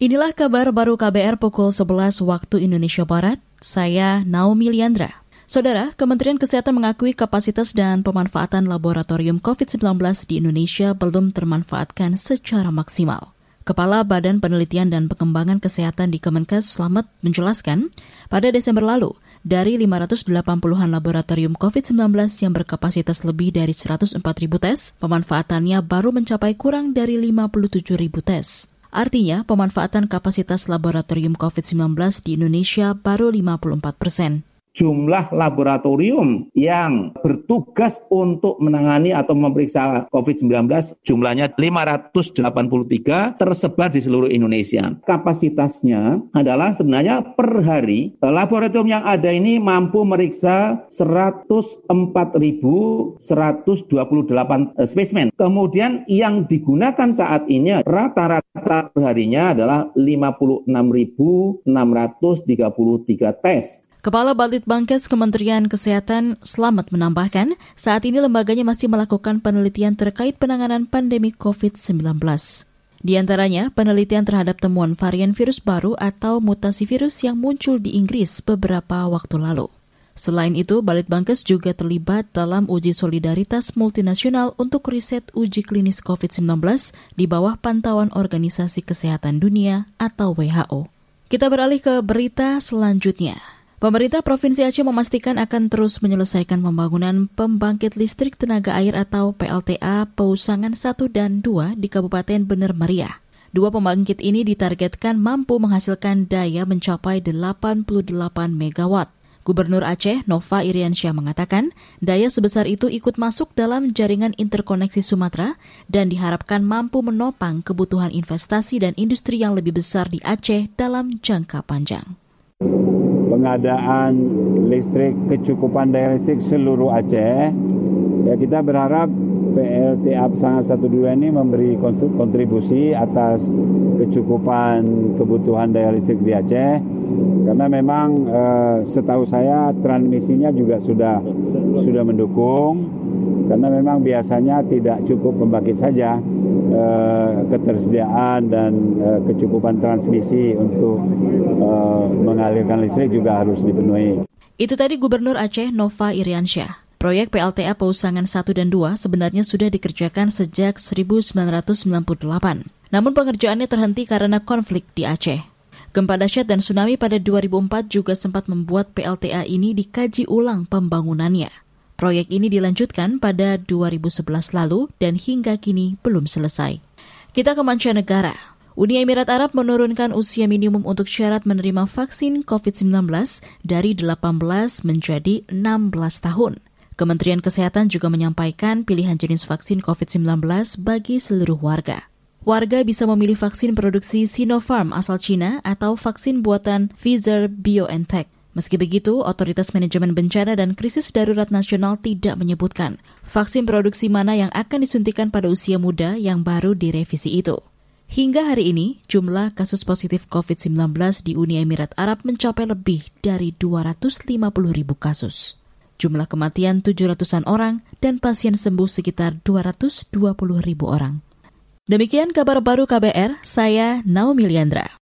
Inilah kabar baru KBR pukul 11 waktu Indonesia Barat. Saya Naomi Liandra. Saudara, Kementerian Kesehatan mengakui kapasitas dan pemanfaatan laboratorium COVID-19 di Indonesia belum termanfaatkan secara maksimal. Kepala Badan Penelitian dan Pengembangan Kesehatan di Kemenkes Slamet menjelaskan, pada Desember lalu, dari 580-an laboratorium COVID-19 yang berkapasitas lebih dari 104 ribu tes, pemanfaatannya baru mencapai kurang dari 57 ribu tes. Artinya, pemanfaatan kapasitas laboratorium COVID-19 di Indonesia baru 54 persen jumlah laboratorium yang bertugas untuk menangani atau memeriksa COVID-19 jumlahnya 583 tersebar di seluruh Indonesia. Kapasitasnya adalah sebenarnya per hari laboratorium yang ada ini mampu meriksa 104.128 eh, spesimen. Kemudian yang digunakan saat ini rata-rata perharinya adalah 56.633 tes. Kepala Balitbangkes Kementerian Kesehatan Selamat menambahkan, saat ini lembaganya masih melakukan penelitian terkait penanganan pandemi COVID-19. Di antaranya, penelitian terhadap temuan varian virus baru atau mutasi virus yang muncul di Inggris beberapa waktu lalu. Selain itu, Balitbangkes juga terlibat dalam uji solidaritas multinasional untuk riset uji klinis COVID-19 di bawah pantauan Organisasi Kesehatan Dunia atau WHO. Kita beralih ke berita selanjutnya. Pemerintah Provinsi Aceh memastikan akan terus menyelesaikan pembangunan pembangkit listrik tenaga air atau PLTA Pausangan 1 dan 2 di Kabupaten Bener Meriah. Dua pembangkit ini ditargetkan mampu menghasilkan daya mencapai 88 megawatt. Gubernur Aceh Nova Iriansyah mengatakan, daya sebesar itu ikut masuk dalam jaringan interkoneksi Sumatera dan diharapkan mampu menopang kebutuhan investasi dan industri yang lebih besar di Aceh dalam jangka panjang pengadaan listrik kecukupan daya listrik seluruh Aceh. Ya kita berharap PLTA Pesangan 12 ini memberi kontribusi atas kecukupan kebutuhan daya listrik di Aceh. Karena memang eh, setahu saya transmisinya juga sudah sudah mendukung. Karena memang biasanya tidak cukup pembangkit saja eh, ketersediaan dan eh, kecukupan transmisi untuk eh, mengalirkan listrik juga harus dipenuhi. Itu tadi Gubernur Aceh Nova Iriansyah. Proyek PLTA Pausangan 1 dan 2 sebenarnya sudah dikerjakan sejak 1998. Namun pengerjaannya terhenti karena konflik di Aceh. Gempa dahsyat dan tsunami pada 2004 juga sempat membuat PLTA ini dikaji ulang pembangunannya. Proyek ini dilanjutkan pada 2011 lalu dan hingga kini belum selesai. Kita ke mancanegara. Uni Emirat Arab menurunkan usia minimum untuk syarat menerima vaksin COVID-19 dari 18 menjadi 16 tahun. Kementerian Kesehatan juga menyampaikan pilihan jenis vaksin COVID-19 bagi seluruh warga. Warga bisa memilih vaksin produksi Sinopharm asal Cina atau vaksin buatan Pfizer BioNTech. Meski begitu, Otoritas Manajemen Bencana dan Krisis Darurat Nasional tidak menyebutkan vaksin produksi mana yang akan disuntikan pada usia muda yang baru direvisi itu. Hingga hari ini, jumlah kasus positif COVID-19 di Uni Emirat Arab mencapai lebih dari 250 ribu kasus. Jumlah kematian 700-an orang dan pasien sembuh sekitar 220 ribu orang. Demikian kabar baru KBR, saya Naomi Liandra.